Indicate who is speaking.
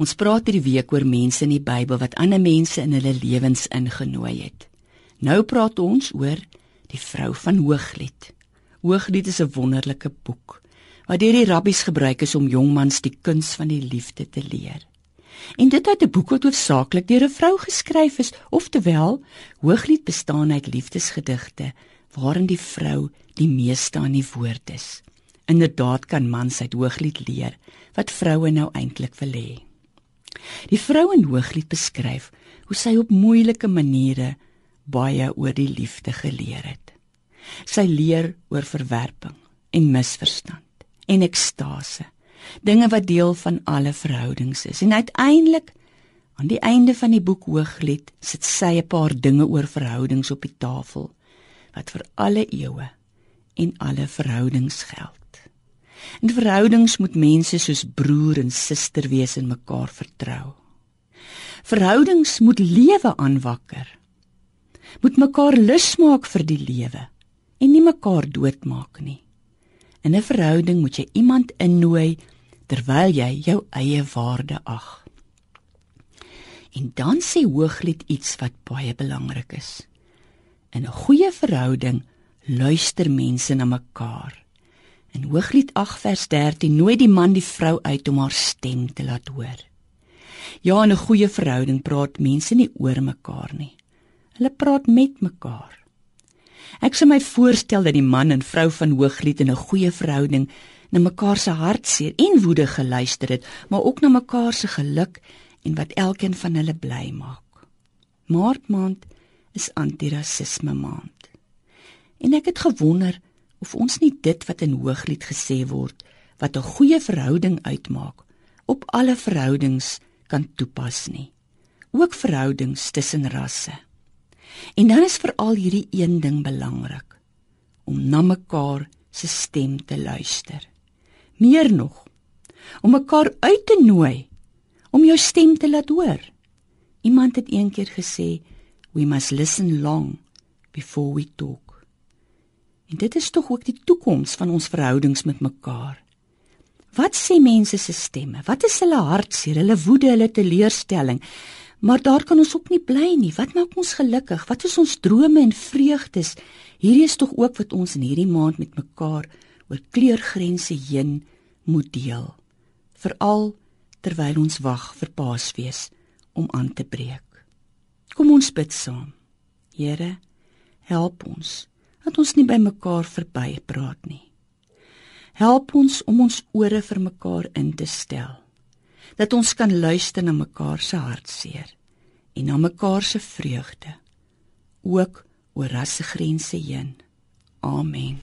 Speaker 1: Ons praat hierdie week oor mense in die Bybel wat ander mense in hulle lewens ingenooi het. Nou praat ons oor die vrou van Hooglied. Hooglied is 'n wonderlike boek wat deur die rabbies gebruik is om jongmans die kuns van die liefde te leer. En dit uit 'n boek wat hoofsaaklik deur 'n vrou geskryf is, oftewel Hooglied bestaan uit liefdesgedigte waarin die vrou die meeste aan die woord is. Inderdaad kan mans uit Hooglied leer wat vroue nou eintlik wil hê. Die vrou in Hooglied beskryf hoe sy op moeilike maniere baie oor die liefde geleer het. Sy leer oor verwerping en misverstand en ekstase, dinge wat deel van alle verhoudings is. En uiteindelik aan die einde van die boek Hooglied sit sy 'n paar dinge oor verhoudings op die tafel wat vir alle eeue en alle verhoudings geld. In verhoudings moet mense soos broer en suster wees en mekaar vertrou. Verhoudings moet lewe aanwakker. Moet mekaar lus maak vir die lewe en nie mekaar doodmaak nie. In 'n verhouding moet jy iemand innooi terwyl jy jou eie waarde ag. En dan sê Hooglied iets wat baie belangrik is. In 'n goeie verhouding luister mense na mekaar. In Hooglied 8 vers 13 nooi die man die vrou uit om haar stem te laat hoor. Ja, in 'n goeie verhouding praat mense nie oor mekaar nie. Hulle praat met mekaar. Ek sou my voorstel dat die man en vrou van Hooglied in 'n goeie verhouding na mekaar se hartseer en woede geluister het, maar ook na mekaar se geluk en wat elkeen van hulle bly maak. Maart maand is antirasisme maand. En ek het gewonder of ons nie dit wat in Hooglied gesê word wat 'n goeie verhouding uitmaak op alle verhoudings kan toepas nie. Ook verhoudings tussen rasse. En dan is veral hierdie een ding belangrik om na mekaar se stem te luister. Meer nog om mekaar uit te nooi om jou stem te laat hoor. Iemand het eendag gesê we must listen long before we talk En dit is tog ook die toekoms van ons verhoudings met mekaar. Wat sê mense se stemme? Wat is hulle hartseer, hulle woede, hulle teleurstelling? Maar daar kan ons ook nie bly nie. Wat maak ons gelukkig? Wat is ons drome en vreugdes? Hierdie is tog ook wat ons in hierdie maand met mekaar oor kleurgrense heen moet deel. Veral terwyl ons wag vir Paasfees om aan te breek. Kom ons bid saam. Here, help ons dat ons nie by mekaar verby praat nie. Help ons om ons ore vir mekaar in te stel. Dat ons kan luister na mekaar se hartseer en na mekaar se vreugde ook oor rassegrense heen. Amen.